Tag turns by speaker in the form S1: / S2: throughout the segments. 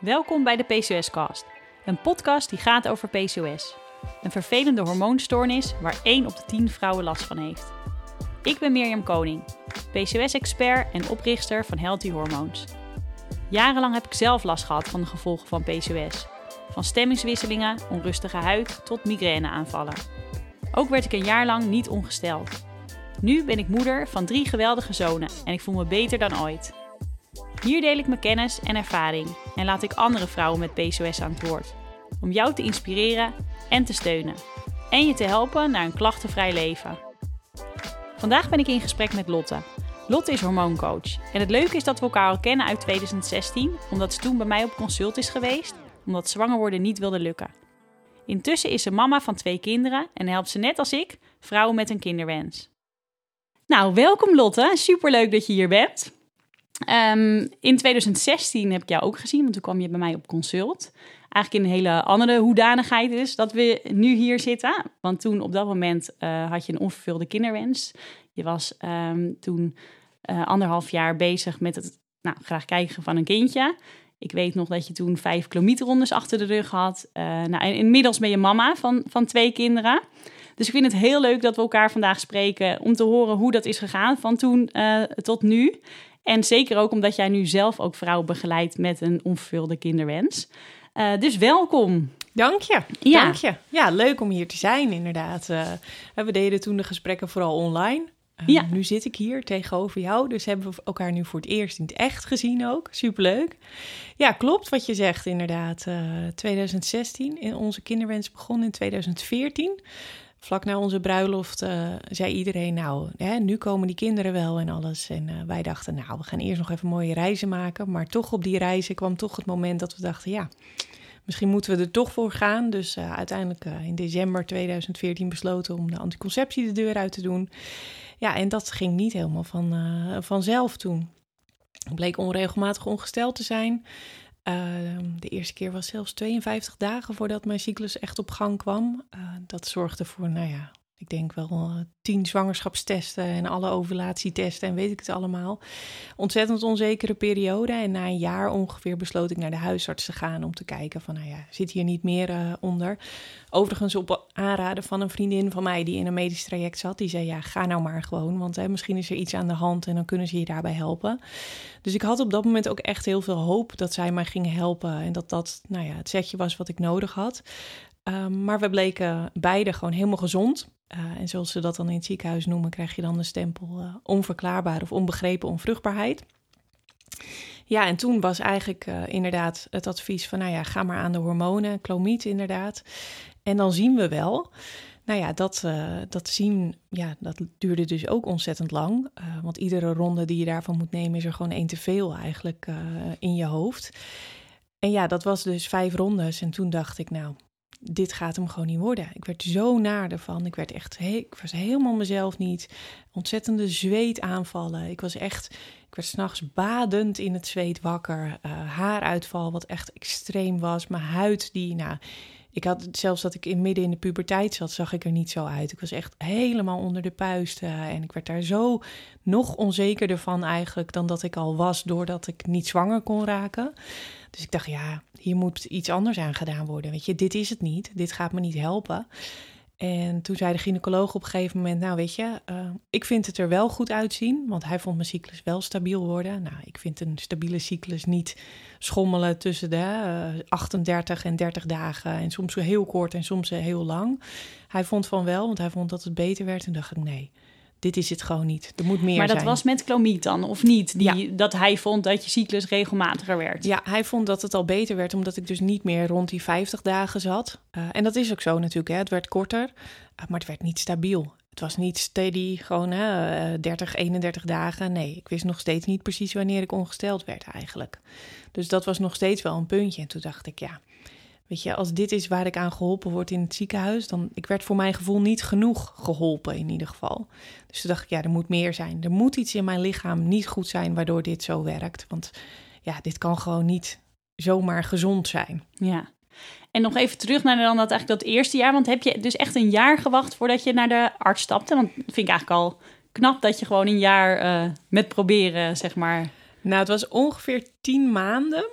S1: Welkom bij de PCOS-cast, een podcast die gaat over PCOS. Een vervelende hormoonstoornis waar 1 op de 10 vrouwen last van heeft. Ik ben Mirjam Koning, PCOS-expert en oprichter van Healthy Hormones. Jarenlang heb ik zelf last gehad van de gevolgen van PCOS. Van stemmingswisselingen, onrustige huid tot migraineaanvallen. Ook werd ik een jaar lang niet ongesteld. Nu ben ik moeder van drie geweldige zonen en ik voel me beter dan ooit. Hier deel ik mijn kennis en ervaring en laat ik andere vrouwen met PCOS aan het woord. Om jou te inspireren en te steunen. En je te helpen naar een klachtenvrij leven. Vandaag ben ik in gesprek met Lotte. Lotte is hormooncoach. En het leuke is dat we elkaar al kennen uit 2016, omdat ze toen bij mij op consult is geweest, omdat zwanger worden niet wilde lukken. Intussen is ze mama van twee kinderen en helpt ze net als ik vrouwen met een kinderwens. Nou, welkom Lotte. Superleuk dat je hier bent. Ehm, in 2016 heb ik jou ook gezien, want toen kwam je bij mij op consult. Eigenlijk in een hele andere hoedanigheid is dat we nu hier zitten. Want toen op dat moment uh, had je een onvervulde kinderwens. Je was um, toen uh, anderhalf jaar bezig met het nou, graag krijgen van een kindje. Ik weet nog dat je toen vijf kilometerrondes achter de rug had. Uh, nou, inmiddels ben je mama van, van twee kinderen. Dus ik vind het heel leuk dat we elkaar vandaag spreken om te horen hoe dat is gegaan van toen tot nu. En zeker ook omdat jij nu zelf ook vrouwen begeleidt met een onvervulde kinderwens. Uh, dus welkom.
S2: Dank je. Ja. Dank je. Ja, leuk om hier te zijn, inderdaad. Uh, we deden toen de gesprekken vooral online. Uh, ja. Nu zit ik hier tegenover jou, dus hebben we elkaar nu voor het eerst in het echt gezien ook. Superleuk. Ja, klopt wat je zegt, inderdaad. 2016, in onze kinderwens begon in 2014 vlak na onze bruiloft uh, zei iedereen, nou, hè, nu komen die kinderen wel en alles. En uh, wij dachten, nou, we gaan eerst nog even mooie reizen maken. Maar toch op die reizen kwam toch het moment dat we dachten, ja, misschien moeten we er toch voor gaan. Dus uh, uiteindelijk in december 2014 besloten om de anticonceptie de deur uit te doen. Ja, en dat ging niet helemaal van, vanzelf toen. Bleek onregelmatig ongesteld te zijn. Uh, de eerste keer was zelfs 52 dagen voordat mijn cyclus echt op gang kwam. Uh, dat zorgde voor, nou ja, ik denk wel uh, tien zwangerschapstesten en alle ovulatietesten en weet ik het allemaal. Ontzettend onzekere periode. En na een jaar ongeveer besloot ik naar de huisarts te gaan om te kijken van, nou ja, zit hier niet meer uh, onder. Overigens op aanraden van een vriendin van mij die in een medisch traject zat. Die zei, ja, ga nou maar gewoon, want hè, misschien is er iets aan de hand en dan kunnen ze je daarbij helpen. Dus ik had op dat moment ook echt heel veel hoop dat zij mij gingen helpen en dat dat, nou ja, het setje was wat ik nodig had. Um, maar we bleken beide gewoon helemaal gezond. Uh, en zoals ze dat dan in het ziekenhuis noemen, krijg je dan de stempel uh, onverklaarbaar of onbegrepen onvruchtbaarheid. Ja, en toen was eigenlijk uh, inderdaad het advies van, nou ja, ga maar aan de hormonen, klomiet inderdaad. En dan zien we wel. Nou ja, dat, dat zien, ja, dat duurde dus ook ontzettend lang. want iedere ronde die je daarvan moet nemen, is er gewoon één te veel eigenlijk in je hoofd. En ja, dat was dus vijf rondes. En toen dacht ik, nou, dit gaat hem gewoon niet worden. Ik werd zo naar ervan. Ik werd echt, ik was helemaal mezelf niet. Ontzettende zweetaanvallen. Ik was echt, ik werd s'nachts badend in het zweet wakker. Uh, haaruitval wat echt extreem was. Mijn huid die, nou, ik had zelfs dat ik in midden in de puberteit zat, zag ik er niet zo uit. Ik was echt helemaal onder de puisten en ik werd daar zo nog onzekerder van eigenlijk dan dat ik al was doordat ik niet zwanger kon raken. Dus ik dacht, ja, hier moet iets anders aan gedaan worden. Weet je, dit is het niet. Dit gaat me niet helpen. En toen zei de gynaecoloog op een gegeven moment: Nou, weet je, uh, ik vind het er wel goed uitzien. Want hij vond mijn cyclus wel stabiel worden. Nou, ik vind een stabiele cyclus niet schommelen tussen de uh, 38 en 30 dagen. En soms heel kort en soms heel lang. Hij vond van wel, want hij vond dat het beter werd. En dacht ik: Nee, dit is het gewoon niet. Er moet meer
S1: maar
S2: zijn.
S1: Maar dat was met klomiet dan, of niet? Die, ja. Dat hij vond dat je cyclus regelmatiger werd.
S2: Ja, hij vond dat het al beter werd, omdat ik dus niet meer rond die 50 dagen zat. Uh, en dat is ook zo natuurlijk, hè. het werd korter, uh, maar het werd niet stabiel. Het was niet steady, gewoon hè, uh, 30, 31 dagen. Nee, ik wist nog steeds niet precies wanneer ik ongesteld werd eigenlijk. Dus dat was nog steeds wel een puntje. En toen dacht ik, ja, Weet je, als dit is waar ik aan geholpen word in het ziekenhuis, dan ik werd voor mijn gevoel niet genoeg geholpen in ieder geval. Dus toen dacht ik, ja, er moet meer zijn. Er moet iets in mijn lichaam niet goed zijn waardoor dit zo werkt. Want ja, dit kan gewoon niet zomaar gezond zijn.
S1: Ja. En nog even terug naar dan dat, eigenlijk dat eerste jaar. Want heb je dus echt een jaar gewacht voordat je naar de arts stapte? Want dat vind ik eigenlijk al knap dat je gewoon een jaar uh, met proberen, zeg maar.
S2: Nou, het was ongeveer tien maanden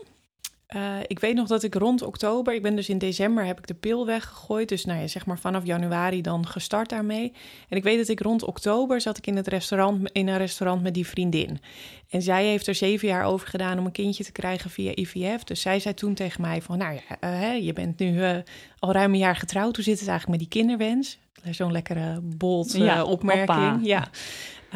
S2: Uh, ik weet nog dat ik rond oktober, ik ben dus in december, heb ik de pil weggegooid. Dus nou ja, zeg maar vanaf januari dan gestart daarmee. En ik weet dat ik rond oktober zat ik in het restaurant, in een restaurant met die vriendin. En zij heeft er zeven jaar over gedaan om een kindje te krijgen via IVF. Dus zij zei toen tegen mij van, nou ja, uh, je bent nu uh, al ruim een jaar getrouwd. Hoe zit het eigenlijk met die kinderwens? Zo'n lekkere bold ja, opmerking. Ja.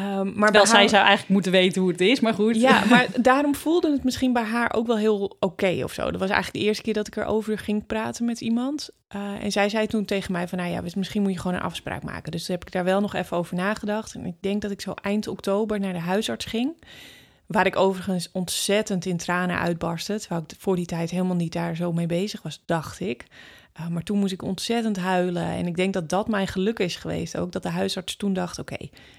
S1: Um, maar Wel, zij zou eigenlijk moeten weten hoe het is, maar goed.
S2: Ja, maar daarom voelde het misschien bij haar ook wel heel oké of zo. Dat was eigenlijk de eerste keer dat ik erover ging praten met iemand. Uh, en zij zei toen tegen mij van, nou ja, misschien moet je gewoon een afspraak maken. Dus toen heb ik daar wel nog even over nagedacht. En ik denk dat ik zo eind oktober naar de huisarts ging. Waar ik overigens ontzettend in tranen uitbarstte. Terwijl ik voor die tijd helemaal niet daar zo mee bezig was, dacht ik. Uh, maar toen moest ik ontzettend huilen. En ik denk dat dat mijn geluk is geweest ook. Dat de huisarts toen dacht, oké,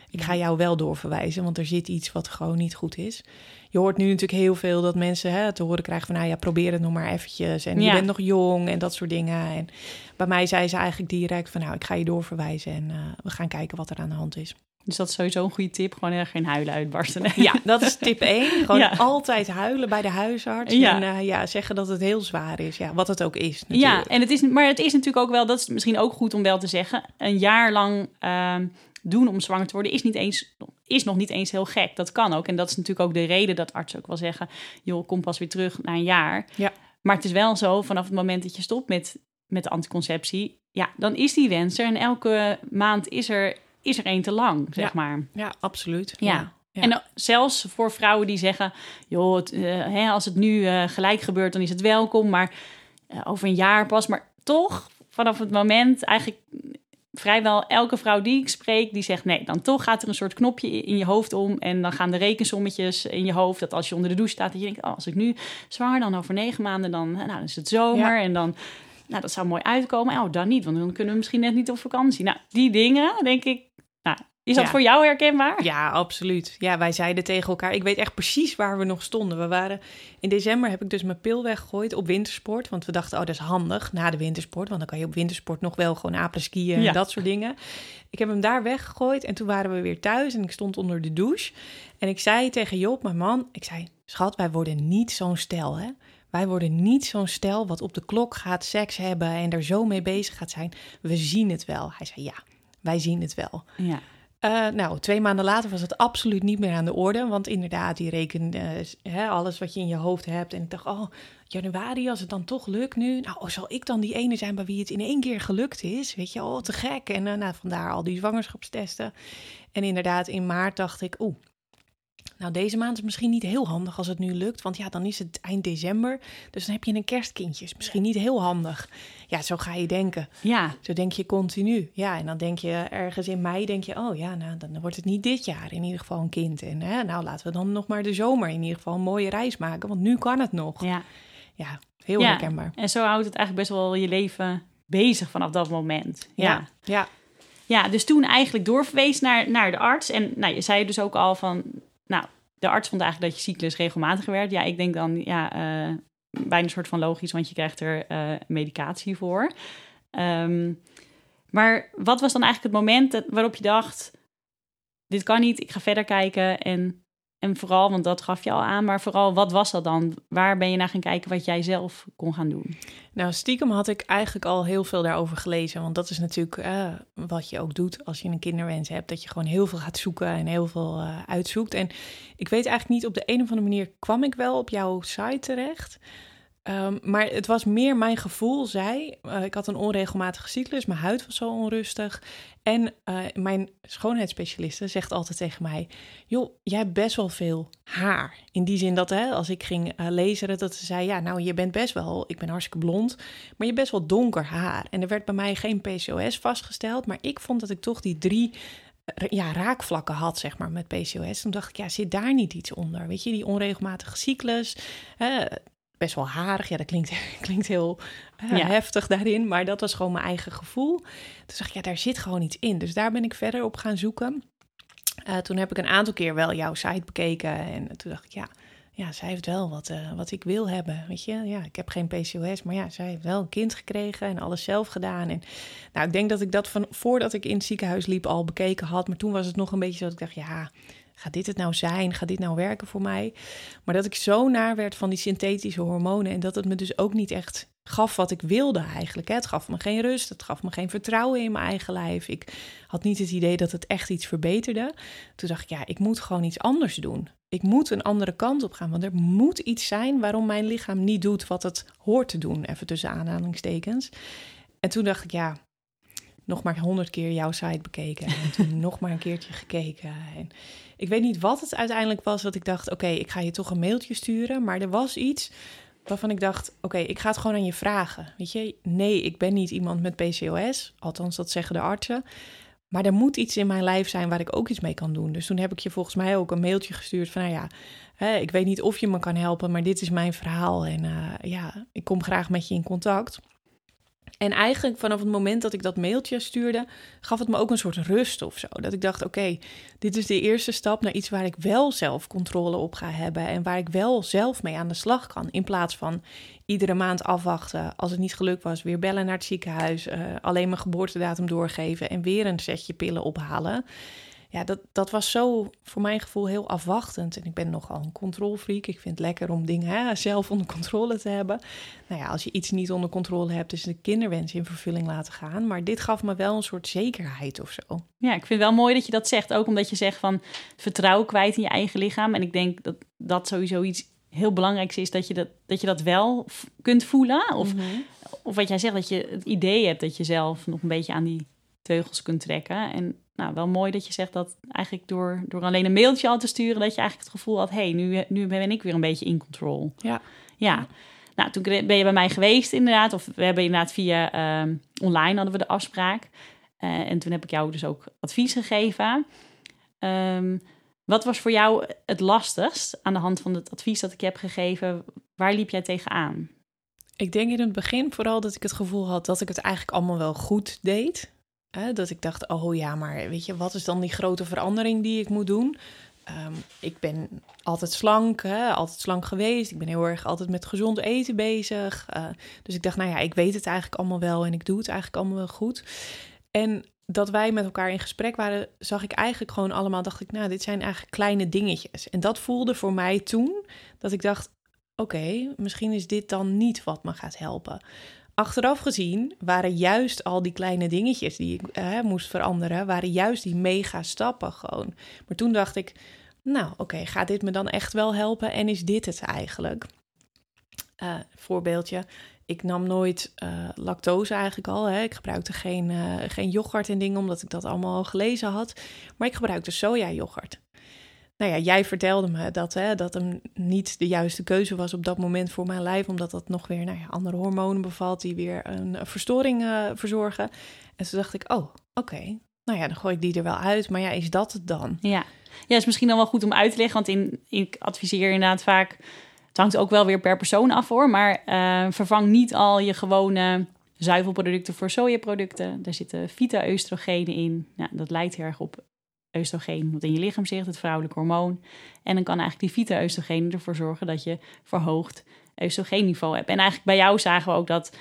S2: ik ga jou wel doorverwijzen, want er zit iets wat gewoon niet goed is. Je hoort nu natuurlijk heel veel dat mensen hè, te horen krijgen van... nou ja, probeer het nog maar eventjes en je bent nog jong en dat soort dingen. En bij mij zei ze eigenlijk direct van... nou, ik ga je doorverwijzen en uh, we gaan kijken wat er aan de hand is.
S1: Dus dat is sowieso een goede tip. Gewoon er geen huilen uitbarsten.
S2: Ja, dat is tip 1. Gewoon altijd huilen bij de huisarts. Ja. En uh, ja, zeggen dat het heel zwaar is. Ja, wat het ook is.
S1: Natuurlijk. Ja, en het is, maar het is natuurlijk ook wel, dat is misschien ook goed om wel te zeggen, een jaar lang uh, doen om zwanger te worden is, niet eens, is nog niet eens heel gek. Dat kan ook. En dat is natuurlijk ook de reden dat artsen ook wel zeggen: joh, kom pas weer terug na een jaar. Ja. Maar het is wel zo, vanaf het moment dat je stopt met, met de anticonceptie, ja, dan is die wens er. En elke maand is er, is er één te lang, zeg maar.
S2: Ja, absoluut.
S1: Ja. ja. En zelfs voor vrouwen die zeggen: joh, het, uh, hè, als het nu uh, gelijk gebeurt, dan is het welkom. Maar uh, over een jaar pas. Maar toch, vanaf het moment, eigenlijk vrijwel elke vrouw die ik spreek, die zegt nee, dan toch gaat er een soort knopje in je hoofd om en dan gaan de rekensommetjes in je hoofd dat als je onder de douche staat, dat je denkt, oh, als ik nu zwanger dan over negen maanden, dan, nou, dan is het zomer en dan, nou, dat zou mooi uitkomen. Oh, dan niet, want dan kunnen we misschien net niet op vakantie. Nou, die dingen, denk ik, nou, is dat voor jou herkenbaar?
S2: Ja, absoluut. Ja, wij zeiden tegen elkaar. Ik weet echt precies waar we nog stonden. We waren in december heb ik dus mijn pil weggegooid op wintersport, want we dachten, oh, dat is handig na de wintersport, want dan kan je op wintersport nog wel gewoon apres skiën en dat soort dingen. Ik heb hem daar weggegooid en toen waren we weer thuis en ik stond onder de douche en ik zei tegen Job, mijn man, ik zei, schat, wij worden niet zo'n stel, hè? Wij worden niet zo'n stel wat op de klok gaat seks hebben en er zo mee bezig gaat zijn. We zien het wel. Hij zei, ja, wij zien het wel. Ja. Uh, nou, twee maanden later was het absoluut niet meer aan de orde. Want inderdaad, die reken uh, alles wat je in je hoofd hebt. En ik dacht, oh, januari, als het dan toch lukt nu. Nou, oh, zal ik dan die ene zijn bij wie het in één keer gelukt is? Weet je, oh, te gek. En uh, nou, vandaar al die zwangerschapstesten. En inderdaad, in maart dacht ik, oeh, nou, deze maand is misschien niet heel handig als het nu lukt, want ja, dan is het eind december. Dus dan heb je een kerstkindje. Is misschien niet heel handig. Ja, zo ga je denken. Ja. Zo denk je continu. Ja, en dan denk je ergens in mei, denk je, oh ja, nou, dan wordt het niet dit jaar in ieder geval een kind. En hè, nou, laten we dan nog maar de zomer in ieder geval een mooie reis maken, want nu kan het nog. Ja. Ja, heel ja. herkenbaar.
S1: En zo houdt het eigenlijk best wel je leven bezig vanaf dat moment.
S2: Ja. ja.
S1: Ja, dus toen eigenlijk doorverwees naar, naar de arts. En nou, je zei dus ook al van, nou, de arts vond eigenlijk dat je cyclus regelmatiger werd. Ja, ik denk dan, ja, uh, bijna een soort van logisch, want je krijgt er uh, medicatie voor. Um, maar wat was dan eigenlijk het moment waarop je dacht: dit kan niet, ik ga verder kijken en en vooral, want dat gaf je al aan, maar vooral wat was dat dan? Waar ben je naar gaan kijken wat jij zelf kon gaan doen?
S2: Nou, stiekem had ik eigenlijk al heel veel daarover gelezen. Want dat is natuurlijk uh, wat je ook doet als je een kinderwens hebt. Dat je gewoon heel veel gaat zoeken en heel veel uh, uitzoekt. En ik weet eigenlijk niet, op de een of andere manier kwam ik wel op jouw site terecht. Um, maar het was meer mijn gevoel, zei. Uh, ik had een onregelmatige cyclus, mijn huid was zo onrustig. En uh, mijn schoonheidsspecialiste zegt altijd tegen mij: Joh, jij hebt best wel veel haar. In die zin dat hè, als ik ging uh, lezen, dat ze zei: Ja, nou, je bent best wel, ik ben hartstikke blond, maar je hebt best wel donker haar. En er werd bij mij geen PCOS vastgesteld, maar ik vond dat ik toch die drie ja, raakvlakken had, zeg maar, met PCOS. Toen dacht ik, ja, zit daar niet iets onder? Weet je, die onregelmatige cyclus, best wel harig. Ja, dat klinkt, klinkt heel uh, heftig daarin, maar dat was gewoon mijn eigen gevoel. Toen dacht ik, ja, daar zit gewoon iets in. Dus daar ben ik verder op gaan zoeken. Uh, toen heb ik een aantal keer wel jouw site bekeken en toen dacht ik, ja, ja, zij heeft wel wat, uh, wat ik wil hebben. Weet je, ja, ik heb geen PCOS, maar ja, zij heeft wel een kind gekregen en alles zelf gedaan. En nou, ik denk dat ik dat van voordat ik in het ziekenhuis liep al bekeken had, maar toen was het nog een beetje zo dat ik dacht, ja, gaat dit het nou zijn? Gaat dit nou werken voor mij? Maar dat ik zo naar werd van die synthetische hormonen en dat het me dus ook niet echt gaf wat ik wilde eigenlijk. Het gaf me geen rust, het gaf me geen vertrouwen in mijn eigen lijf. Ik had niet het idee dat het echt iets verbeterde. Toen dacht ik, ja, ik moet gewoon iets anders doen. Ik moet een andere kant op gaan, want er moet iets zijn waarom mijn lichaam niet doet wat het hoort te doen, even tussen aanhalingstekens. En toen dacht ik, ja, nog maar honderd keer jouw site bekeken en toen nog maar een keertje gekeken. En ik weet niet wat het uiteindelijk was dat ik dacht, oké, ik ga je toch een mailtje sturen, maar er was iets waarvan ik dacht: oké, ik ga het gewoon aan je vragen. Weet je, nee, ik ben niet iemand met PCOS, althans dat zeggen de artsen. Maar er moet iets in mijn lijf zijn waar ik ook iets mee kan doen. Dus toen heb ik je volgens mij ook een mailtje gestuurd van, nou ja, hè, ik weet niet of je me kan helpen, maar dit is mijn verhaal en uh, ja, ik kom graag met je in contact. En eigenlijk vanaf het moment dat ik dat mailtje stuurde, gaf het me ook een soort rust of zo. Dat ik dacht: oké, dit is de eerste stap naar iets waar ik wel zelf controle op ga hebben. En waar ik wel zelf mee aan de slag kan. In plaats van iedere maand afwachten. Als het niet gelukt was, weer bellen naar het ziekenhuis. Uh, alleen mijn geboortedatum doorgeven en weer een setje pillen ophalen ja, dat, dat was zo voor mijn gevoel heel afwachtend. En ik ben nogal een controlfreak. Ik vind het lekker om dingen hè, zelf onder controle te hebben. Nou ja, als je iets niet onder controle hebt, is de kinderwens in vervulling laten gaan. Maar dit gaf me wel een soort zekerheid of zo.
S1: Ja, ik vind het wel mooi dat je dat zegt. Ook omdat je zegt van vertrouwen kwijt in je eigen lichaam. En ik denk dat dat sowieso iets heel belangrijks is dat je dat, dat, je dat wel kunt voelen. Of, mhm. of wat jij zegt, dat je het idee hebt dat je zelf nog een beetje aan die teugels kunt trekken. En nou, wel mooi dat je zegt dat eigenlijk door, door alleen een mailtje al te sturen, dat je eigenlijk het gevoel had, hé, hey, nu, nu ben ik weer een beetje in control.
S2: Ja.
S1: Ja. Nou, toen ben je bij mij geweest inderdaad, of we hebben inderdaad via uh, online hadden we de afspraak. Uh, en toen heb ik jou dus ook advies gegeven. Um, wat was voor jou het lastigst aan de hand van het advies dat ik je heb gegeven? Waar liep jij tegenaan?
S2: Ik denk in het begin vooral dat ik het gevoel had dat ik het eigenlijk allemaal wel goed deed dat ik dacht, oh ja, maar weet je, wat is dan die grote verandering die ik moet doen? Um, ik ben altijd slank, hè, altijd slank geweest. Ik ben heel erg altijd met gezond eten bezig. Uh, dus ik dacht, nou ja, ik weet het eigenlijk allemaal wel en ik doe het eigenlijk allemaal wel goed. En dat wij met elkaar in gesprek waren, zag ik eigenlijk gewoon allemaal, dacht ik, nou, dit zijn eigenlijk kleine dingetjes. En dat voelde voor mij toen dat ik dacht, oké, misschien is dit dan niet wat me gaat helpen. Achteraf gezien waren juist al die kleine dingetjes die ik eh, moest veranderen, waren juist die mega stappen gewoon. Maar toen dacht ik, nou oké, gaat dit me dan echt wel helpen en is dit het eigenlijk? Uh, voorbeeldje, ik nam nooit uh, lactose eigenlijk al. Hè. Ik gebruikte geen, geen yoghurt en dingen, omdat ik dat allemaal al gelezen had. Maar ik gebruikte soja yoghurt nou ja, jij vertelde me dat, hè, dat hem niet de juiste keuze was op dat moment voor mijn lijf, omdat dat nog weer nou ja, andere hormonen bevat die weer een verstoring uh, verzorgen. En toen dacht ik, oh, oké, nou ja, dan gooi ik die er wel uit. Maar ja, is dat het dan?
S1: Ja, ja is misschien dan wel goed om uit te leggen, want in, ik adviseer inderdaad vaak, het hangt ook wel weer per persoon af hoor, maar uh, vervang niet al je gewone zuivelproducten voor sojaproducten. Daar zitten fyto-oestrogenen in. Nou, dat lijkt heel erg op oestrogeen wat in je lichaam zit, het vrouwelijk hormoon. En dan kan eigenlijk die fyto-oestrogeen ervoor zorgen dat je verhoogd oestrogeenniveau hebt. En eigenlijk bij jou zagen we ook dat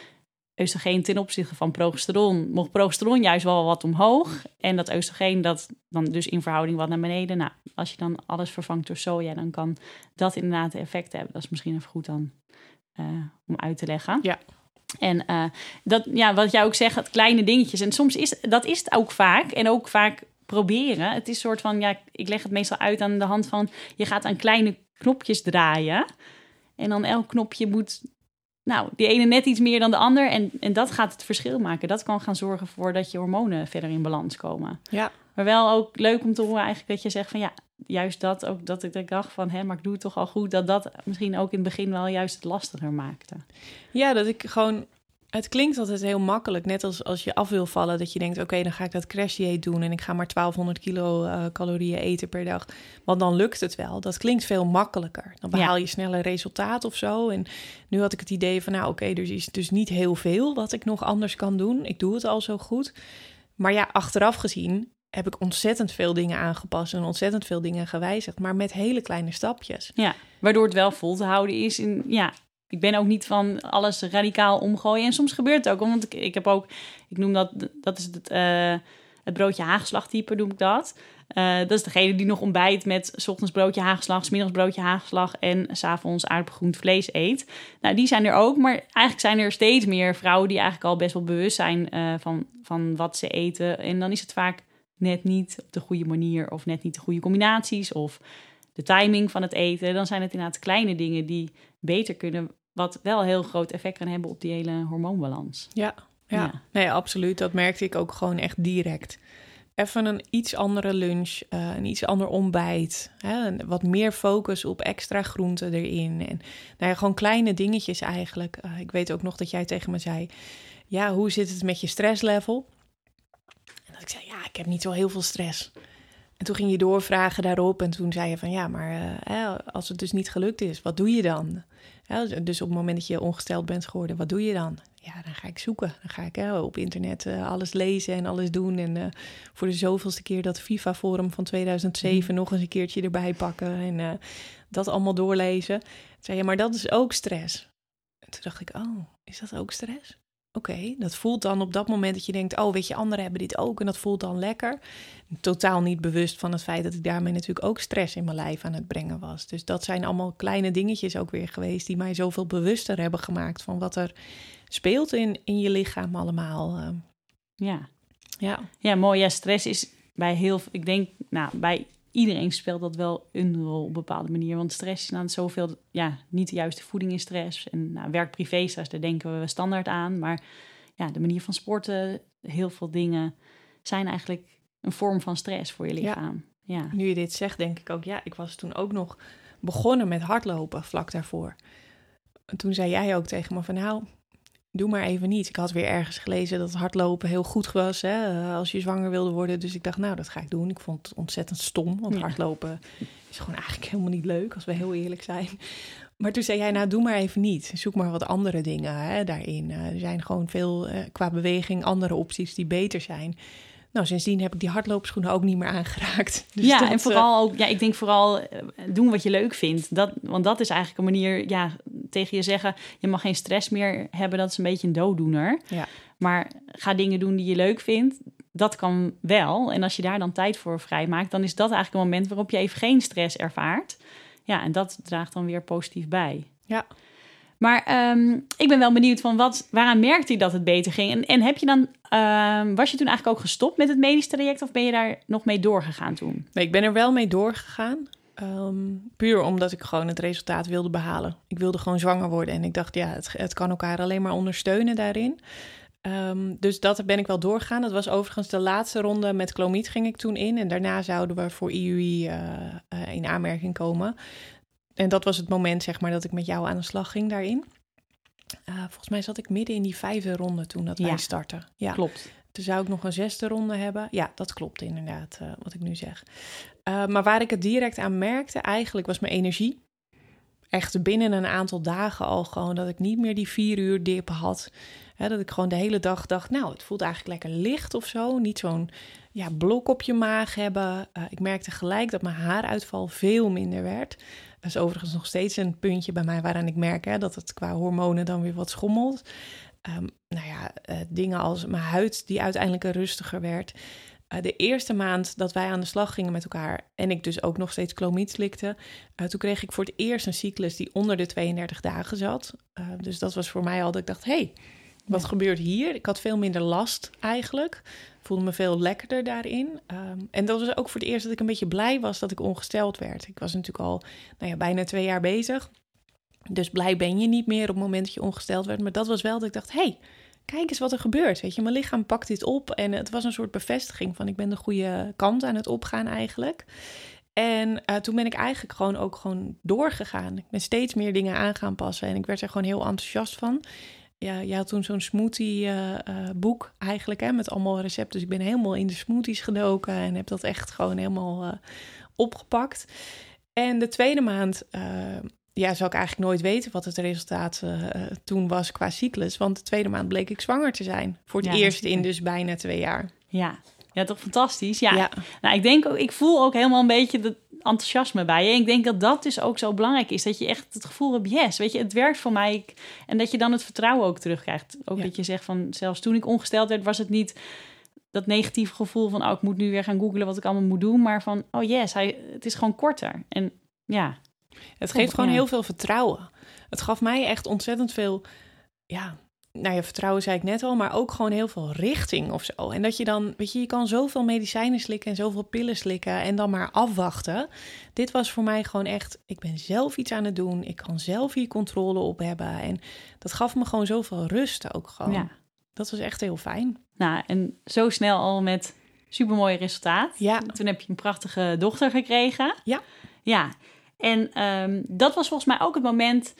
S1: oestrogeen ten opzichte van progesteron, mocht progesteron juist wel wat omhoog. En dat oestrogeen dat dan dus in verhouding wat naar beneden. Nou, als je dan alles vervangt door soja, dan kan dat inderdaad effect hebben. Dat is misschien even goed dan uh, om uit te leggen.
S2: Ja.
S1: En uh, dat, ja, wat jij ook zegt, kleine dingetjes. En soms is dat is het ook vaak. En ook vaak proberen. Het is een soort van, ja, ik leg het meestal uit aan de hand van, je gaat aan kleine knopjes draaien. En dan elk knopje moet, nou, die ene net iets meer dan de ander. En, en dat gaat het verschil maken. Dat kan gaan zorgen voor dat je hormonen verder in balans komen.
S2: Ja.
S1: Maar wel ook leuk om te horen eigenlijk dat je zegt van, ja, juist dat ook, dat ik dacht van, hè, maar ik doe het toch al goed. Dat dat misschien ook in het begin wel juist het lastiger maakte.
S2: Ja, dat ik gewoon het klinkt altijd heel makkelijk, net als als je af wil vallen, dat je denkt: oké, dan ga ik dat crash dieet doen en ik ga maar 1200 kilo uh, calorieën eten per dag. Want dan lukt het wel. Dat klinkt veel makkelijker. Dan behaal je sneller resultaat of zo. En nu had ik het idee van: nou, oké, okay, er is dus niet heel veel wat ik nog anders kan doen. Ik doe het al zo goed. Maar ja, achteraf gezien heb ik ontzettend veel dingen aangepast en ontzettend veel dingen gewijzigd, maar met hele kleine stapjes.
S1: Ja, waardoor het wel vol te houden is in ja, ik ben ook niet van alles radicaal omgooien. En soms gebeurt het ook. Want ik, ik heb ook, ik noem dat, dat is het, uh, het broodje hagelslagtype noem ik dat. Uh, dat is degene die nog ontbijt met s ochtends broodje hagelslag, s middags broodje hagelslag en s'avonds aardappelgroent vlees eet. Nou, die zijn er ook, maar eigenlijk zijn er steeds meer vrouwen die eigenlijk al best wel bewust zijn uh, van, van wat ze eten. En dan is het vaak net niet op de goede manier of net niet de goede combinaties of de timing van het eten. Dan zijn het inderdaad kleine dingen die beter kunnen, wat wel een heel groot effect kan hebben op die hele hormoonbalans.
S2: Ja, ja. Nee, absoluut. Dat merkte ik ook gewoon echt direct. Even een iets andere lunch, uh, een iets ander ontbijt. Hè? Wat meer focus op extra groenten erin. En nou ja, gewoon kleine dingetjes eigenlijk. Uh, ik weet ook nog dat jij tegen me zei: Ja, hoe zit het met je stresslevel? En dat ik zei: Ja, ik heb niet zo heel veel stress. En toen ging je doorvragen daarop. En toen zei je van ja, maar uh, als het dus niet gelukt is, wat doe je dan? dus op het moment dat je ongesteld bent geworden, wat doe je dan? Ja, dan ga ik zoeken. Dan ga ik hè, op internet uh, alles lezen en alles doen. En uh, voor de zoveelste keer dat FIFA-forum van 2007 mm. nog eens een keertje erbij pakken. En dat allemaal doorlezen. Toen zei je, maar dat is ook stress. En toen dacht ik, oh, is dat ook stress? Oké, dat voelt dan op dat moment dat je denkt: oh, weet je, anderen hebben dit ook en dat voelt dan lekker. Totaal niet bewust van het feit dat ik daarmee natuurlijk ook stress in mijn lijf aan het brengen was. Dus dat zijn allemaal kleine dingetjes ook weer geweest die mij zoveel bewuster hebben gemaakt van wat er speelt in, in je lichaam allemaal. Eh.
S1: Ja. Ja. ja, mooi. Ja, stress is bij heel, ik denk, nou, bij iedereen speelt dat wel een rol op een bepaalde manier. Want stress is dan zoveel, ja, niet de juiste voeding is stress. En nou, werk-privé-stress, daar denken we standaard aan. Maar ja, de manier van sporten, heel veel dingen zijn eigenlijk een vorm van stress voor je lichaam. Ja. ja.
S2: Nu je dit zegt, denk ik ook, ja, ik was toen ook nog begonnen met hardlopen vlak daarvoor. En toen zei jij ook tegen me van, nou, doe maar even niet. Ik had weer ergens gelezen dat hardlopen heel goed was hè, eh, als je zwanger wilde worden. Dus ik dacht, nou, dat ga ik doen. Ik vond het ontzettend stom, want hardlopen is gewoon eigenlijk helemaal niet leuk, als we heel eerlijk zijn. Maar toen zei jij, nou, doe maar even niet. Zoek maar wat andere dingen hè, daarin. Eh, er zijn gewoon veel uh, qua beweging andere opties die beter zijn. Nou, sindsdien heb ik die hardloopschoenen ook niet meer aangeraakt.
S1: Dus ja, en vooral ook, ja, ik denk vooral doen wat je leuk vindt. Dat, want dat is eigenlijk een manier, ja, tegen je zeggen: je mag geen stress meer hebben. Dat is een beetje een dooddoener. Ja. Maar ga dingen doen die je leuk vindt. Dat kan wel. En als je daar dan tijd voor vrijmaakt, dan is dat eigenlijk een moment waarop je even geen stress ervaart. Ja, en dat draagt dan weer positief bij.
S2: Ja.
S1: Maar ehm, ik ben wel benieuwd van wat, waaraan merkte je dat het beter ging? En, en heb je dan, um, was je toen eigenlijk ook gestopt met het medisch traject of ben je daar nog mee doorgegaan toen?
S2: Nee, ik ben er wel mee doorgegaan. Ehm, puur omdat ik gewoon het resultaat wilde behalen. Ik wilde gewoon zwanger worden en ik dacht, ja, het, het kan elkaar alleen maar ondersteunen daarin. Um, dus dat ben ik wel doorgegaan. Dat was overigens de laatste ronde met Clomiet ging ik toen in. En daarna zouden we voor IUI uh, uh, in aanmerking komen. En dat was het moment, zeg maar, dat ik met jou aan de slag ging daarin. Uh, volgens mij zat ik midden in die vijfde ronde toen dat wij starten.
S1: Ja, klopt.
S2: Toen zou ik nog een zesde ronde hebben. Ja, dat klopt inderdaad, uh, wat ik nu zeg. Uh, maar waar ik het direct aan merkte, eigenlijk was mijn energie. Echt binnen een aantal dagen al gewoon dat ik niet meer die vier uur dip had. Dat ik gewoon de hele dag dacht, nou, het voelt eigenlijk lekker licht of zo. Niet zo'n ja, blok op je maag hebben. Uh, ik merkte gelijk dat mijn haaruitval veel minder werd. Dat is overigens nog steeds een puntje bij mij waaraan ik merk hè, dat het qua hormonen dan weer wat schommelt. Um, nou ja, uh, dingen als mijn huid die uiteindelijk rustiger werd. Uh, de eerste maand dat wij aan de slag gingen met elkaar en ik dus ook nog steeds klomiet slikte, uh, toen kreeg ik voor het eerst een cyclus die onder de 32 dagen zat. dus dat was voor mij al dat ik dacht, hey, wat gebeurt hier? Ik had veel minder last eigenlijk. Voelde me veel lekkerder daarin. Um, en dat was ook voor het eerst dat ik een beetje blij was dat ik ongesteld werd. Ik was natuurlijk al nou ja, bijna twee jaar bezig. Dus blij ben je niet meer op het moment dat je ongesteld werd. Maar dat was wel dat ik dacht, hey, kijk eens wat er gebeurt. Weet je, mijn lichaam pakt dit op. En het was een soort bevestiging van ik ben de goede kant aan het opgaan eigenlijk. En uh, toen ben ik eigenlijk gewoon ook gewoon doorgegaan. Ik ben steeds meer dingen aan gaan passen. En ik werd er gewoon heel enthousiast van. Ja, je had toen zo'n smoothie uh, uh, boek eigenlijk, hè, met allemaal recepten. Dus ik ben helemaal in de smoothies gedoken en heb dat echt gewoon helemaal opgepakt. En de tweede maand ja, zou ik eigenlijk nooit weten wat het resultaat uh, toen was qua cyclus. Want de tweede maand bleek ik zwanger te zijn. Voor het eerst in dus bijna twee jaar.
S1: Ja, ja toch fantastisch. Ja. ja. Nou, ik denk ook, ik voel ook helemaal een beetje dat enthousiasme bij je. En ik denk dat dat dus ook zo belangrijk is. Dat je echt het gevoel hebt, yes, weet je, het werkt voor mij. En dat je dan het vertrouwen ook terugkrijgt. Ook dat je zegt van, zelfs toen ik ongesteld werd, was het niet dat negatieve gevoel van, oh, ik moet nu weer gaan googlen wat ik allemaal moet doen. Maar van, oh yes, hij, het is gewoon korter. En ja.
S2: Het geeft gewoon heel veel vertrouwen. Het gaf mij echt ontzettend veel, ja, nou ja, vertrouwen zei ik net al, maar ook gewoon heel veel richting of zo. En dat je dan, weet je, je kan zoveel medicijnen slikken en zoveel pillen slikken en dan maar afwachten. Dit was voor mij gewoon echt, ik ben zelf iets aan het doen, ik kan zelf hier controle op hebben. En dat gaf me gewoon zoveel rust ook gewoon. Ja. Dat was echt heel fijn.
S1: Nou, en zo snel al met supermooi resultaat. Ja. Toen heb je een prachtige dochter gekregen.
S2: Ja.
S1: Ja. En ehm, dat was volgens mij ook het moment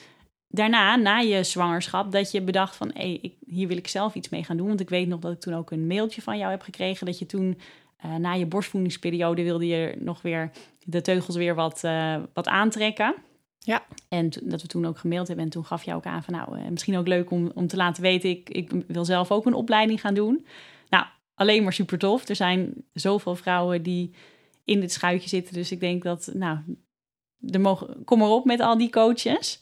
S1: daarna, na je zwangerschap, dat je bedacht van... hé, hey, hier wil ik zelf iets mee gaan doen. Want ik weet nog dat ik toen ook een mailtje van jou heb gekregen... dat je toen uh, na je borstvoedingsperiode wilde je nog weer de teugels weer wat, uh, wat aantrekken.
S2: Ja.
S1: En dat we toen ook gemaild hebben. En toen gaf je ook aan van nou, uh, misschien ook leuk om, om te laten weten... Ik, ik wil zelf ook een opleiding gaan doen. Nou, alleen maar super tof. Er zijn zoveel vrouwen die in dit schuitje zitten. Dus ik denk dat, nou, mogen, kom erop met al die coaches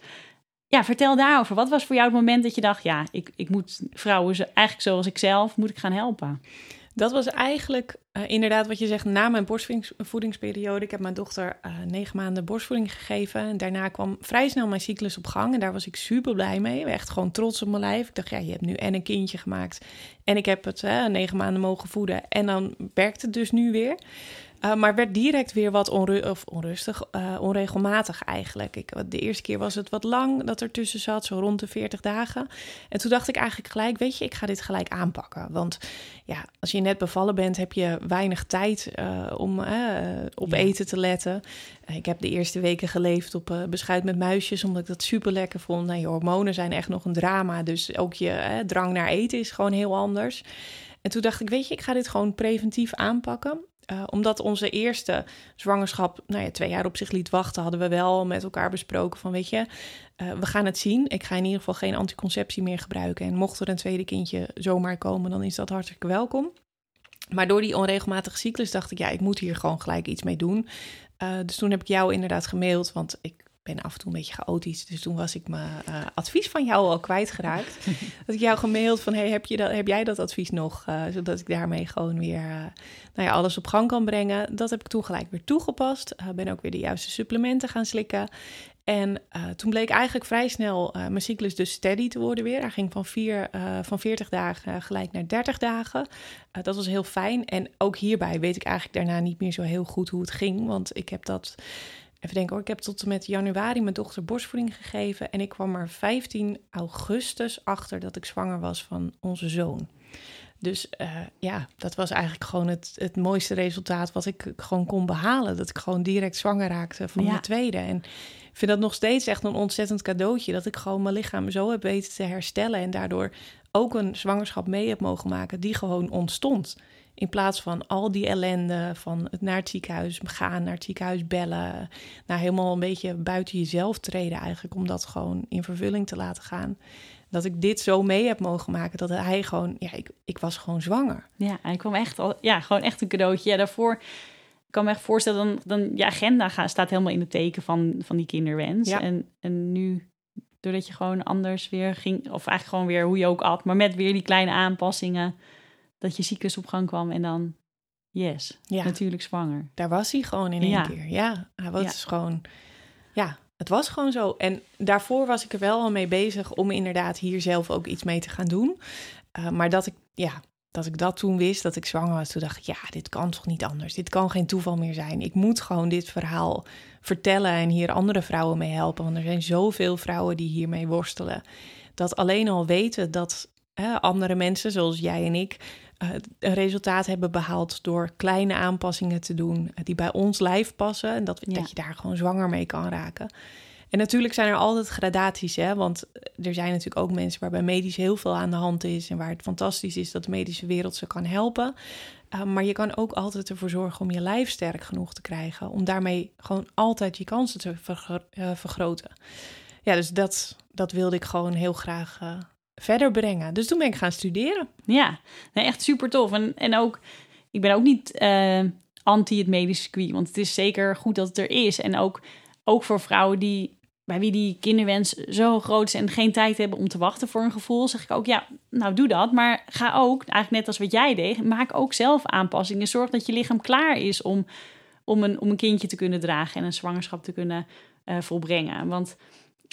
S1: ja, vertel daarover. Wat was voor jou het moment dat je dacht, ja, ik, ik moet vrouwen eigenlijk zoals ik zelf, moet ik gaan helpen?
S2: Dat was eigenlijk uh, inderdaad wat je zegt na mijn borstvoedingsperiode. Ik heb mijn dochter uh, negen maanden borstvoeding gegeven. En daarna kwam vrij snel mijn cyclus op gang. En daar was ik super blij mee. Echt gewoon trots op mijn lijf. Ik dacht, ja, je hebt nu en een kindje gemaakt. En ik heb het negen maanden mogen voeden. En dan werkt het dus nu weer. Uh, maar werd direct weer wat of onrustig, uh, onregelmatig eigenlijk. Ik, de eerste keer was het wat lang dat er tussen zat, zo rond de 40 dagen. En toen dacht ik eigenlijk gelijk, weet je, ik ga dit gelijk aanpakken. Want ja, als je net bevallen bent, heb je weinig tijd uh, om op eten te letten. ik heb de eerste weken geleefd op beschuit met muisjes, omdat ik dat super lekker vond. Nou, je hormonen zijn echt nog een drama, dus ook je drang naar eten is gewoon heel anders. En toen dacht ik, weet je, ik ga dit gewoon preventief aanpakken. Uh, omdat onze eerste zwangerschap nou ja, twee jaar op zich liet wachten, hadden we wel met elkaar besproken van weet je, uh, we gaan het zien. Ik ga in ieder geval geen anticonceptie meer gebruiken. En mocht er een tweede kindje zomaar komen, dan is dat hartstikke welkom. Maar door die onregelmatige cyclus dacht ik, ja, ik moet hier gewoon gelijk iets mee doen. Uh, dus toen heb ik jou inderdaad gemaild, want ik ben af en toe een beetje chaotisch. Dus toen was ik mijn uh, advies van jou al kwijtgeraakt. dat ik jou gemaild van, hey, heb, je dat, heb jij dat advies nog? Uh, zodat ik daarmee gewoon weer uh, nou ja, alles op gang kan brengen. Dat heb ik toen gelijk weer toegepast. ben ook weer de juiste supplementen gaan slikken. En toen bleek eigenlijk vrij snel mijn cyclus dus steady te worden weer. Hij ging van, vier, van 40 dagen gelijk naar 30 dagen. dat was heel fijn. En ook hierbij weet ik eigenlijk daarna niet meer zo heel goed hoe het ging. Want ik heb dat Even denken hoor, ik heb tot en met januari mijn dochter borstvoeding gegeven. En ik kwam er 15 augustus achter dat ik zwanger was van onze zoon. Dus uh, ja, dat was eigenlijk gewoon het, het mooiste resultaat wat ik gewoon kon behalen. Dat ik gewoon direct zwanger raakte van ja. de tweede. En ik vind dat nog steeds echt een ontzettend cadeautje. Dat ik gewoon mijn lichaam zo heb weten te herstellen. En daardoor ook een zwangerschap mee heb mogen maken die gewoon ontstond. In plaats van al die ellende van het naar het ziekenhuis gaan, naar het ziekenhuis bellen. Nou, helemaal een beetje buiten jezelf treden eigenlijk. Om dat gewoon in vervulling te laten gaan. Dat ik dit zo mee heb mogen maken. Dat hij gewoon, ja, ik, ik was gewoon zwanger.
S1: Ja, hij kwam echt al, ja, gewoon echt een cadeautje. Ja, daarvoor ik kan me echt voorstellen, dan, dan je agenda gaat, staat helemaal in het teken van, van die kinderwens. Ja. En, en nu, doordat je gewoon anders weer ging, of eigenlijk gewoon weer hoe je ook at, maar met weer die kleine aanpassingen dat je cyclus op gang kwam en dan, yes, ja. natuurlijk zwanger.
S2: Daar was hij gewoon in één ja. keer. Ja, hij was dus gewoon, ja, het was gewoon zo. En daarvoor was ik er wel al mee bezig om inderdaad hier zelf ook iets mee te gaan doen. Uh, maar dat ik, ja, dat ik dat toen wist, dat ik zwanger was, toen dacht ik, ja, dit kan toch niet anders. Dit kan geen toeval meer zijn. Ik moet gewoon dit verhaal vertellen en hier andere vrouwen mee helpen. Want er zijn zoveel vrouwen die hiermee worstelen. Dat alleen al weten dat hè, andere mensen, zoals jij en ik, een resultaat hebben behaald door kleine aanpassingen te doen uh, die bij ons lijf passen. En dat, dat je daar gewoon zwanger mee kan raken. En natuurlijk zijn er altijd gradaties, hè? want er zijn natuurlijk ook mensen waarbij medisch heel veel aan de hand is en waar het fantastisch is dat de medische wereld ze kan helpen. Uh, maar je kan ook altijd ervoor zorgen om je lijf sterk genoeg te krijgen, om daarmee gewoon altijd je kansen te vergro vergroten. Ja, dus dat, dat wilde ik gewoon heel graag verder brengen. Dus toen ben ik gaan studeren.
S1: Ja, echt super tof. En, en ook, ik ben ook niet uh, anti het medische circuit, want het is zeker goed dat het er is. En ook, ook voor vrouwen die bij wie die kinderwens zo groot is en geen tijd hebben om te wachten voor een gevoel, zeg ik ook, ja, nou doe dat. Maar ga ook, eigenlijk net als wat jij deed, maak ook zelf aanpassingen. Zorg dat je lichaam klaar is om, om, een, om een kindje te kunnen dragen en een zwangerschap te kunnen uh, volbrengen. Want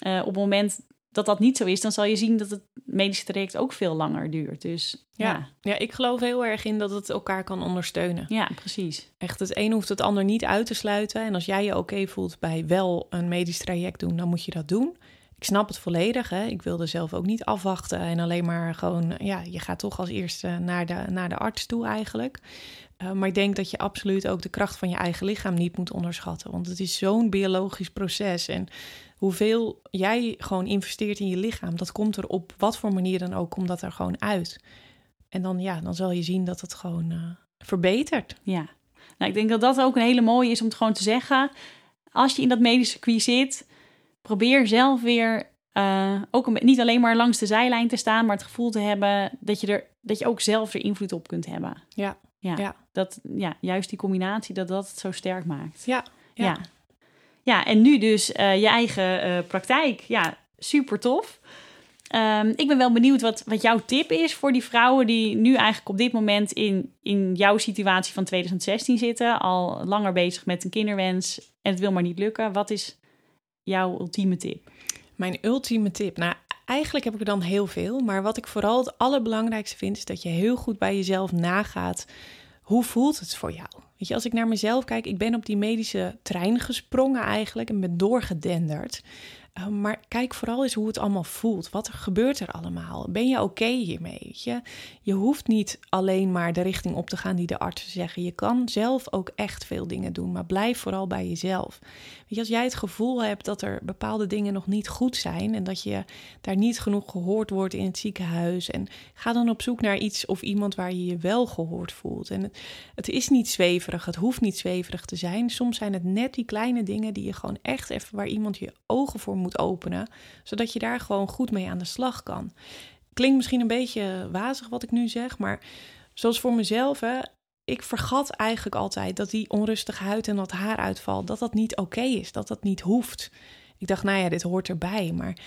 S1: uh, op het moment dat dat niet zo is, dan zal je zien dat het medische traject ook veel langer duurt. Dus
S2: ja. ja. Ja, ik geloof heel erg in dat het elkaar kan ondersteunen.
S1: Ja, precies.
S2: Echt, het een hoeft het ander niet uit te sluiten. En als jij je oké voelt bij wel een medisch traject doen, dan moet je dat doen. Ik snap het volledig. Hè? Ik wilde zelf ook niet afwachten en alleen maar gewoon, ja, je gaat toch als eerste naar de, naar de arts toe eigenlijk. Uh, maar ik denk dat je absoluut ook de kracht van je eigen lichaam niet moet onderschatten. Want het is zo'n biologisch proces. En hoeveel jij gewoon investeert in je lichaam, dat komt er op wat voor manier dan ook, komt dat er gewoon uit. En dan, ja, dan zal je zien dat het gewoon uh, verbetert.
S1: Ja, nou, ik denk dat dat ook een hele mooie is om het gewoon te zeggen. Als je in dat medische circuit zit, probeer zelf weer uh, ook niet alleen maar langs de zijlijn te staan, maar het gevoel te hebben dat je er dat je ook zelf er invloed op kunt hebben.
S2: Ja.
S1: Ja. ja. Dat, ja, juist die combinatie dat dat het zo sterk maakt.
S2: Ja.
S1: Ja. Ja, en nu dus uh, je eigen uh, praktijk. Ja, super tof. Um, ik ben wel benieuwd wat, wat jouw tip is voor die vrouwen die nu eigenlijk op dit moment in, in jouw situatie van 2016 zitten. Al langer bezig met een kinderwens en het wil maar niet lukken. Wat is jouw ultieme tip?
S2: Mijn ultieme tip? Nou, eigenlijk heb ik er dan heel veel. Maar wat ik vooral het allerbelangrijkste vind, is dat je heel goed bij jezelf nagaat. Hoe voelt het voor jou? Weet je, als ik naar mezelf kijk, ik ben op die medische trein gesprongen eigenlijk en ben doorgedenderd. Uh, maar kijk vooral eens hoe het allemaal voelt. Wat er gebeurt er allemaal? Ben je oké hiermee? Je? je hoeft niet alleen maar de richting op te gaan die de artsen zeggen. Je kan zelf ook echt veel dingen doen, maar blijf vooral bij jezelf. Als jij het gevoel hebt dat er bepaalde dingen nog niet goed zijn en dat je daar niet genoeg gehoord wordt in het ziekenhuis, en ga dan op zoek naar iets of iemand waar je je wel gehoord voelt. En het, het is niet zweverig, het hoeft niet zweverig te zijn. Soms zijn het net die kleine dingen die je gewoon echt even waar iemand je ogen voor moet openen, zodat je daar gewoon goed mee aan de slag kan. Klinkt misschien een beetje wazig wat ik nu zeg, maar zoals voor mezelf, hè, ik vergat eigenlijk altijd dat die onrustige huid en dat haaruitval, dat dat niet oké is, dat dat niet hoeft. Ik dacht, nou ja, dit hoort erbij, maar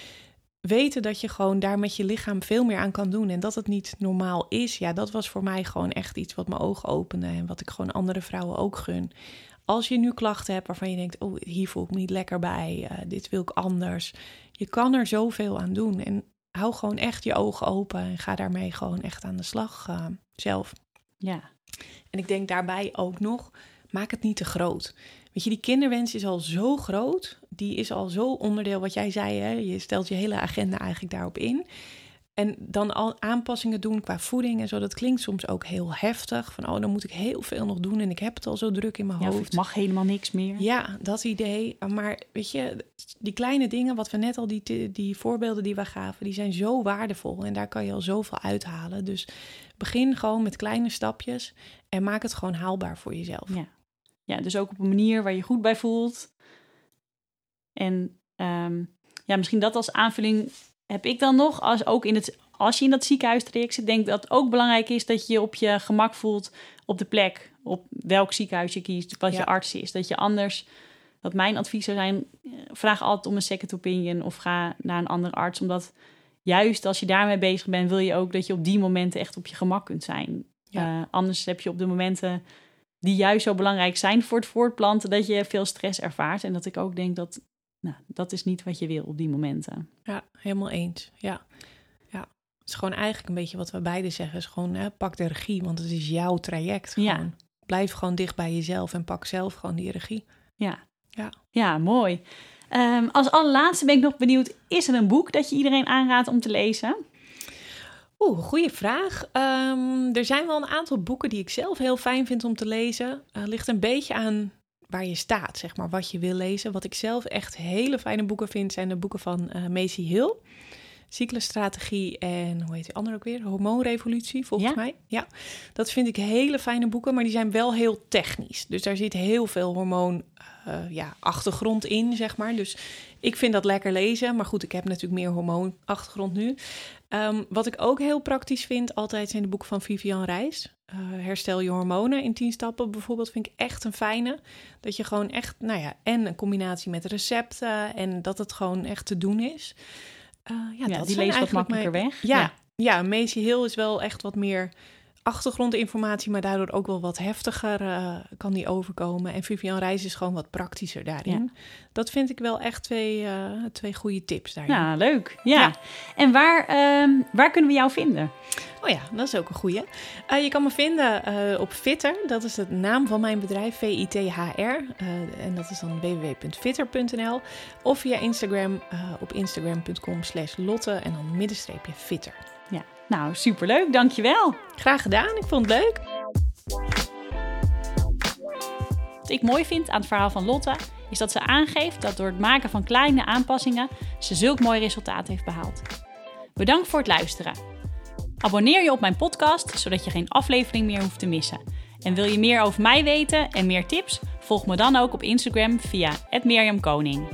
S2: weten dat je gewoon daar met je lichaam veel meer aan kan doen en dat het niet normaal is, ja, dat was voor mij gewoon echt iets wat mijn ogen opende en wat ik gewoon andere vrouwen ook gun. Als je nu klachten hebt waarvan je denkt, oh, hier voel ik me niet lekker bij, uh, dit wil ik anders. Je kan er zoveel aan doen en hou gewoon echt je ogen open en ga daarmee gewoon echt aan de slag uh, zelf.
S1: Ja.
S2: En ik denk daarbij ook nog, maak het niet te groot. Weet je, die kinderwens is al zo groot. Die is al zo onderdeel, wat jij zei, hè? je stelt je hele agenda eigenlijk daarop in. En dan al aanpassingen doen qua voeding en zo. Dat klinkt soms ook heel heftig. Van oh, dan moet ik heel veel nog doen en ik heb het al zo druk in mijn hoofd.
S1: Het mag helemaal niks meer.
S2: Ja, dat idee. Maar weet je, die kleine dingen, wat we net al, die, die voorbeelden die we gaven, die zijn zo waardevol. En daar kan je al zoveel uithalen. Dus begin gewoon met kleine stapjes en maak het gewoon haalbaar voor jezelf.
S1: Ja, ja dus ook op een manier waar je goed bij voelt. En um, ja, misschien dat als aanvulling heb ik dan nog, als, ook in het, als je in dat ziekenhuistraject zit, denk dat het ook belangrijk is dat je je op je gemak voelt op de plek, op welk ziekenhuis je kiest, wat je arts is. Dat je anders, dat mijn advies zou zijn, vraag altijd om een second opinion of ga naar een andere arts, omdat juist als je daarmee bezig bent, wil je ook dat je op die momenten echt op je gemak kunt zijn. Uh, anders heb je op de momenten die juist zo belangrijk zijn voor het voortplanten, dat je veel stress ervaart. En dat ik ook denk dat nou, dat is niet wat je wil op die momenten.
S2: Ja, helemaal eens. Ja. ja. Het is gewoon eigenlijk een beetje wat we beide zeggen. is gewoon hè, pak de regie, want het is jouw traject. Gewoon. Ja. Blijf gewoon dicht bij jezelf en pak zelf gewoon die regie.
S1: Ja, ja. ja mooi. Um, als allerlaatste ben ik nog benieuwd, is er een boek dat je iedereen aanraadt om te lezen?
S2: Oeh, goede vraag. Um, er zijn wel een aantal boeken die ik zelf heel fijn vind om te lezen. Uh, ligt een beetje aan waar je staat, zeg maar, wat je wil lezen. Wat ik zelf echt hele fijne boeken vind, zijn de boeken van uh, Macy Hill. cyclusstrategie en hoe heet die andere ook weer? Hormoonrevolutie, volgens mij. Ja, dat vind ik hele fijne boeken, maar die zijn wel heel technisch. Dus daar zit heel veel hormoon uh, ja, achtergrond in, zeg maar. Dus ik vind dat lekker lezen. Maar goed, ik heb natuurlijk meer hormoonachtergrond nu. Um, wat ik ook heel praktisch vind, altijd zijn de boeken van Vivian Reis. Uh, herstel je hormonen in 10 stappen bijvoorbeeld, vind ik echt een fijne. Dat je gewoon echt, nou ja, en een combinatie met recepten en dat het gewoon echt te doen is.
S1: Uh, ja, ja, dat die leest wat makkelijker weg.
S2: Ja, ja. ja Macy Hill is wel echt wat meer achtergrondinformatie, maar daardoor ook wel wat heftiger uh, kan die overkomen. En Vivian Reis is gewoon wat praktischer daarin. Dat vind ik wel echt twee, uh, twee goede tips daarin.
S1: Ja, leuk. Ja. En waar, uh, waar kunnen we jou vinden?
S2: Oh ja, dat is ook een goede. Uh, je kan me vinden op Fitter. Dat is de naam van mijn bedrijf, V-I-T-H-R. en dat is dan www.fitter.nl. Of via Instagram op instagram.com slash lotte en dan middenstreepje fitter.
S1: Nou, superleuk. Dankjewel.
S2: Graag gedaan. Ik vond het leuk.
S1: Wat ik mooi vind aan het verhaal van Lotte is dat ze aangeeft dat door het maken van kleine aanpassingen ze zulk mooi resultaat heeft behaald. Bedankt voor het luisteren. Abonneer je op mijn podcast zodat je geen aflevering meer hoeft te missen. En wil je meer over mij weten en meer tips? Volg me dan ook op Instagram via @mirjamkoning.